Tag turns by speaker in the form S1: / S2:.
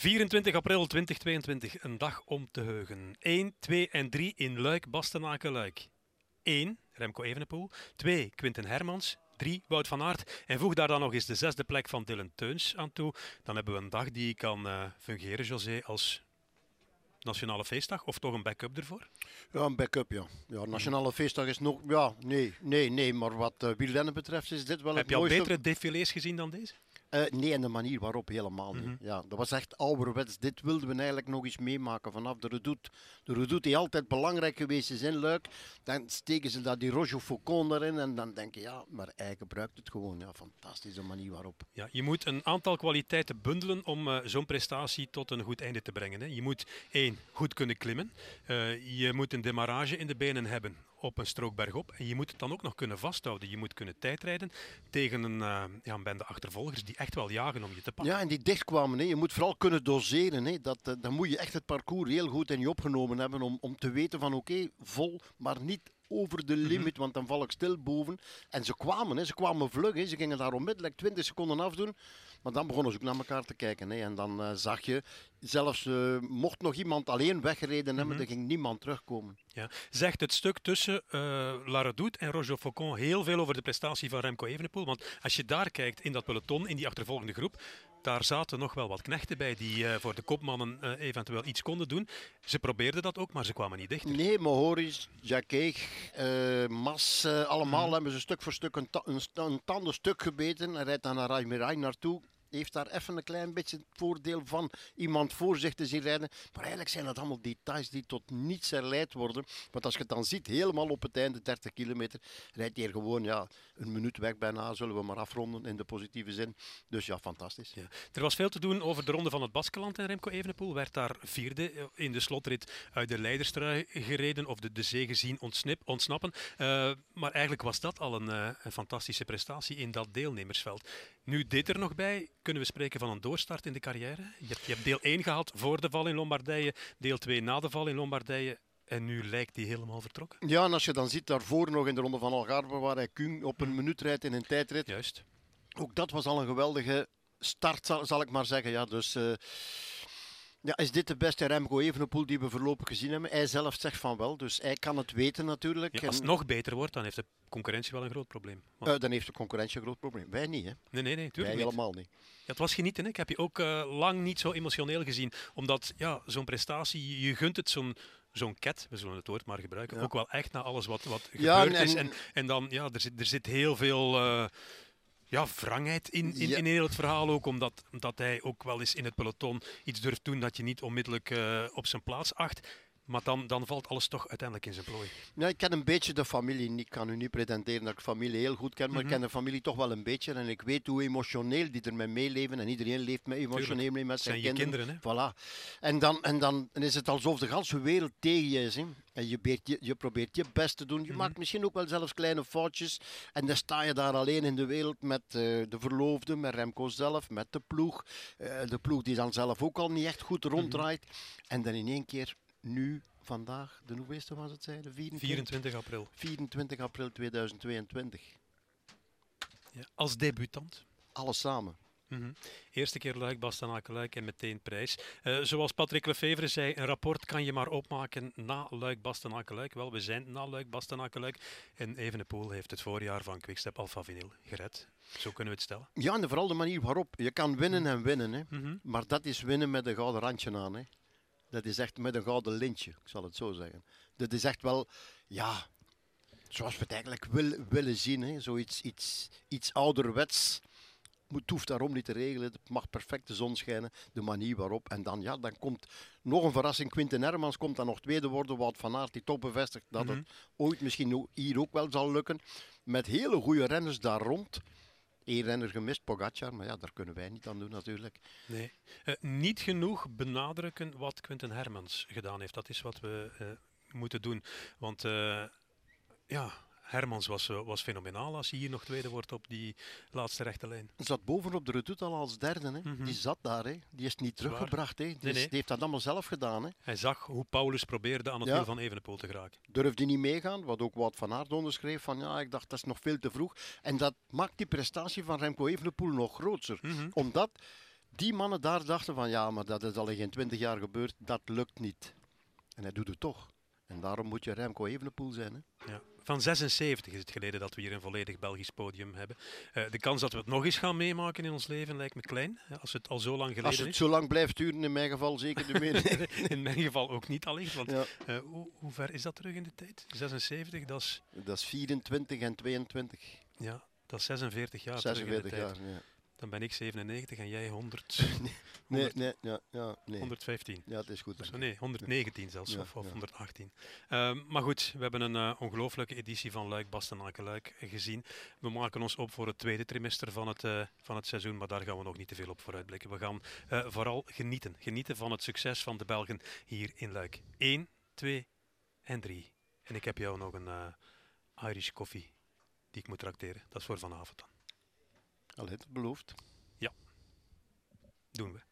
S1: 24 april 2022, een dag om te heugen. 1, 2 en 3 in Luik, Bastenaken, Luik. 1, Remco Evenepoel. 2, Quinten Hermans. 3, Wout van Aert. En voeg daar dan nog eens de zesde plek van Dylan Teuns aan toe. Dan hebben we een dag die kan uh, fungeren, José, als nationale feestdag of toch een backup ervoor?
S2: Ja, een backup, ja. ja nationale feestdag is nog... Ja, nee, nee, nee. Maar wat uh, wielrennen betreft is dit wel
S1: Heb
S2: het
S1: je al betere défilés gezien dan deze?
S2: Uh, nee, en de manier waarop helemaal niet. Mm -hmm. Ja, dat was echt ouderwets. Dit wilden we eigenlijk nog eens meemaken vanaf de Redoute. De Redoute die altijd belangrijk geweest is in Luik. Dan steken ze daar die Roger Faucon erin en dan denk je, ja, maar hij gebruikt het gewoon. Ja, fantastische manier waarop.
S1: Ja, je moet een aantal kwaliteiten bundelen om uh, zo'n prestatie tot een goed einde te brengen. Hè. Je moet één, goed kunnen klimmen. Uh, je moet een demarrage in de benen hebben op een strook bergop. En je moet het dan ook nog kunnen vasthouden. Je moet kunnen tijdrijden tegen een, uh, ja, bende achtervolgers die echt wel jagen om je te pakken.
S2: Ja, en die dichtkwamen. Hè. Je moet vooral kunnen doseren. Hè. Dat, uh, dan moet je echt het parcours heel goed in je opgenomen hebben om, om te weten van oké, vol, maar niet over de limit, mm -hmm. want dan val ik stil boven. En ze kwamen, hè. ze kwamen vlug. Hè. Ze gingen daar onmiddellijk 20 seconden afdoen. Maar dan begonnen ze ook naar elkaar te kijken. Hè. En dan uh, zag je, zelfs uh, mocht nog iemand alleen weggereden hebben, mm -hmm. er ging niemand terugkomen.
S1: Ja. Zegt het stuk tussen uh, en Roger Faucon heel veel over de prestatie van Remco Evenepoel. Want als je daar kijkt in dat peloton, in die achtervolgende groep, daar zaten nog wel wat knechten bij die uh, voor de kopmannen uh, eventueel iets konden doen. Ze probeerden dat ook, maar ze kwamen niet dichter.
S2: Nee, Mahoris, Jacquet, uh, Mas, allemaal mm. hebben ze stuk voor stuk een, ta een, een tanden stuk gebeten. Hij rijdt dan naar Rajmirai naartoe heeft daar even een klein beetje het voordeel van iemand voor zich te zien rijden. Maar eigenlijk zijn dat allemaal details die tot niets herleid worden. Want als je het dan ziet, helemaal op het einde, 30 kilometer, rijdt hij gewoon ja, een minuut weg bijna, zullen we maar afronden in de positieve zin. Dus ja, fantastisch.
S1: Ja. Er was veel te doen over de ronde van het Baskeland en Remco Evenepoel werd daar vierde in de slotrit uit de leiderstrui gereden of de, de zege zien ontsnappen. Uh, maar eigenlijk was dat al een, uh, een fantastische prestatie in dat deelnemersveld. Nu dit er nog bij, kunnen we spreken van een doorstart in de carrière. Je hebt, je hebt deel 1 gehad voor de val in Lombardije, deel 2 na de val in Lombardije. En nu lijkt die helemaal vertrokken.
S2: Ja, en als je dan ziet daarvoor nog in de ronde van Algarve, waar hij Kuhn op een minuut rijdt in een tijdrit.
S1: Juist.
S2: Ook dat was al een geweldige start, zal, zal ik maar zeggen. Ja, dus... Uh, ja, is dit de beste Remco Evenepoel die we voorlopig gezien hebben? Hij zelf zegt van wel, dus hij kan het weten natuurlijk.
S1: Ja, als het nog beter wordt, dan heeft de concurrentie wel een groot probleem.
S2: Want... Uh, dan heeft de concurrentie een groot probleem. Wij niet, hè?
S1: Nee, nee, nee,
S2: Wij
S1: niet.
S2: helemaal niet.
S1: Ja, het was genieten, hè? Ik heb je ook uh, lang niet zo emotioneel gezien, omdat ja, zo'n prestatie, je gunt het zo'n zo'n ket, we zullen het woord maar gebruiken, ja. ook wel echt na alles wat, wat
S2: ja,
S1: gebeurd
S2: en,
S1: is. En, en dan, ja, er zit, er zit heel veel... Uh, ja, wrangheid in, in, ja. in heel het verhaal ook, omdat, omdat hij ook wel eens in het peloton iets durft doen dat je niet onmiddellijk uh, op zijn plaats acht. Maar dan, dan valt alles toch uiteindelijk in zijn plooi.
S2: Ja, ik ken een beetje de familie. Ik kan u niet pretenderen dat ik familie heel goed ken, maar mm -hmm. ik ken de familie toch wel een beetje. En ik weet hoe emotioneel die er mee meeleven. En iedereen leeft met emotioneel mee met zijn,
S1: zijn
S2: kinderen.
S1: Kinderen
S2: hè? Voilà. En dan, en dan is het alsof de hele wereld tegen je is. Hè? En je, beert, je, je probeert je best te doen. Je mm -hmm. maakt misschien ook wel zelfs kleine foutjes. En dan sta je daar alleen in de wereld met uh, de verloofde, met Remco zelf, met de ploeg. Uh, de ploeg die dan zelf ook al niet echt goed ronddraait. Mm -hmm. En dan in één keer nu vandaag, de hoeveelste was het, zei de
S1: 24, 24 april.
S2: 24 april 2022.
S1: Ja, als debutant?
S2: Alles samen.
S1: Mm -hmm. Eerste keer Luik, Bastenaken Luik en meteen prijs. Uh, zoals Patrick Lefevre zei, een rapport kan je maar opmaken na Luik, Bastenaken Luik. Wel, we zijn na Luik, Bastenaken Luik. En Evenepoel heeft het voorjaar van Quickstep Alpha Vinyl gered. Zo kunnen we het stellen.
S2: Ja, en vooral de manier waarop. Je kan winnen en winnen, hè. Mm -hmm. maar dat is winnen met een gouden randje aan. Hè. Dat is echt met een gouden lintje, ik zal het zo zeggen. Dat is echt wel, ja, zoals we het eigenlijk wil, willen zien. Hè. Zoiets iets, iets ouderwets. Het hoeft daarom niet te regelen. Het mag perfect de zon schijnen. De manier waarop. En dan, ja, dan komt nog een verrassing. Quinten Hermans komt dan nog tweede worden. Wout van Aert die toch bevestigt dat mm -hmm. het ooit misschien hier ook wel zal lukken. Met hele goede renners daar rond. Eén renner gemist, Pogacar, maar ja, daar kunnen wij niet aan doen natuurlijk.
S1: Nee. Uh, niet genoeg benadrukken wat Quinten Hermans gedaan heeft. Dat is wat we uh, moeten doen. Want uh, ja, Hermans was, was fenomenaal als hij hier nog tweede wordt op die laatste rechte lijn.
S2: Zat bovenop de redoute al als derde. Hè. Mm -hmm. Die zat daar. Hè. Die is niet teruggebracht. Hè. Die,
S1: nee, nee.
S2: die, heeft dat allemaal zelf gedaan. Hè.
S1: Hij zag hoe Paulus probeerde aan het ja. wiel van Evenepoel te geraken.
S2: Durfde niet meegaan, wat ook Wout van Aert onderschreef. Van ja, ik dacht dat is nog veel te vroeg. En dat maakt die prestatie van Remco Evenepoel nog groter. Mm -hmm. Omdat Die mannen daar dachten van ja, maar dat is al in geen twintig jaar gebeurd, dat lukt niet. En hij doet het toch. En daarom moet je Remco Evenepoel zijn. Hè?
S1: Ja. Van 76 is het geleden dat we hier een volledig Belgisch podium hebben. Uh, de kans dat we het nog eens gaan meemaken in ons leven lijkt me klein. Als het al zo lang geleden is.
S2: Als het
S1: is.
S2: zo lang blijft duren, in mijn geval zeker de meer.
S1: in mijn geval ook niet allicht. Want ja. uh, hoe, hoe, ver is dat terug in de tijd? 76, dat is...
S2: Dat is 24 en 22.
S1: Ja, dat is 46 jaar
S2: 46
S1: terug in
S2: de tijd.
S1: jaar, ja. Dan ben ik 97 en jij 100.
S2: nee, nee, ja, ja, nee.
S1: 115.
S2: Ja, het is goed.
S1: Dus, nee, 119 zelfs, of, of ja. 118. Um, maar goed, we hebben een uh, ongelooflijke editie van Luik Bastenaken Luik gezien. We maken ons op voor het tweede trimester van het, uh, van het seizoen, maar daar gaan we nog niet te veel op vooruitblikken. We gaan uh, vooral genieten. Genieten van het succes van de Belgen hier in Luik. 1, 2 en 3. En ik heb jou nog een Irish koffie die ik moet tracteren. Dat is voor vanavond dan.
S2: Al het beloofd. Ja, doen we.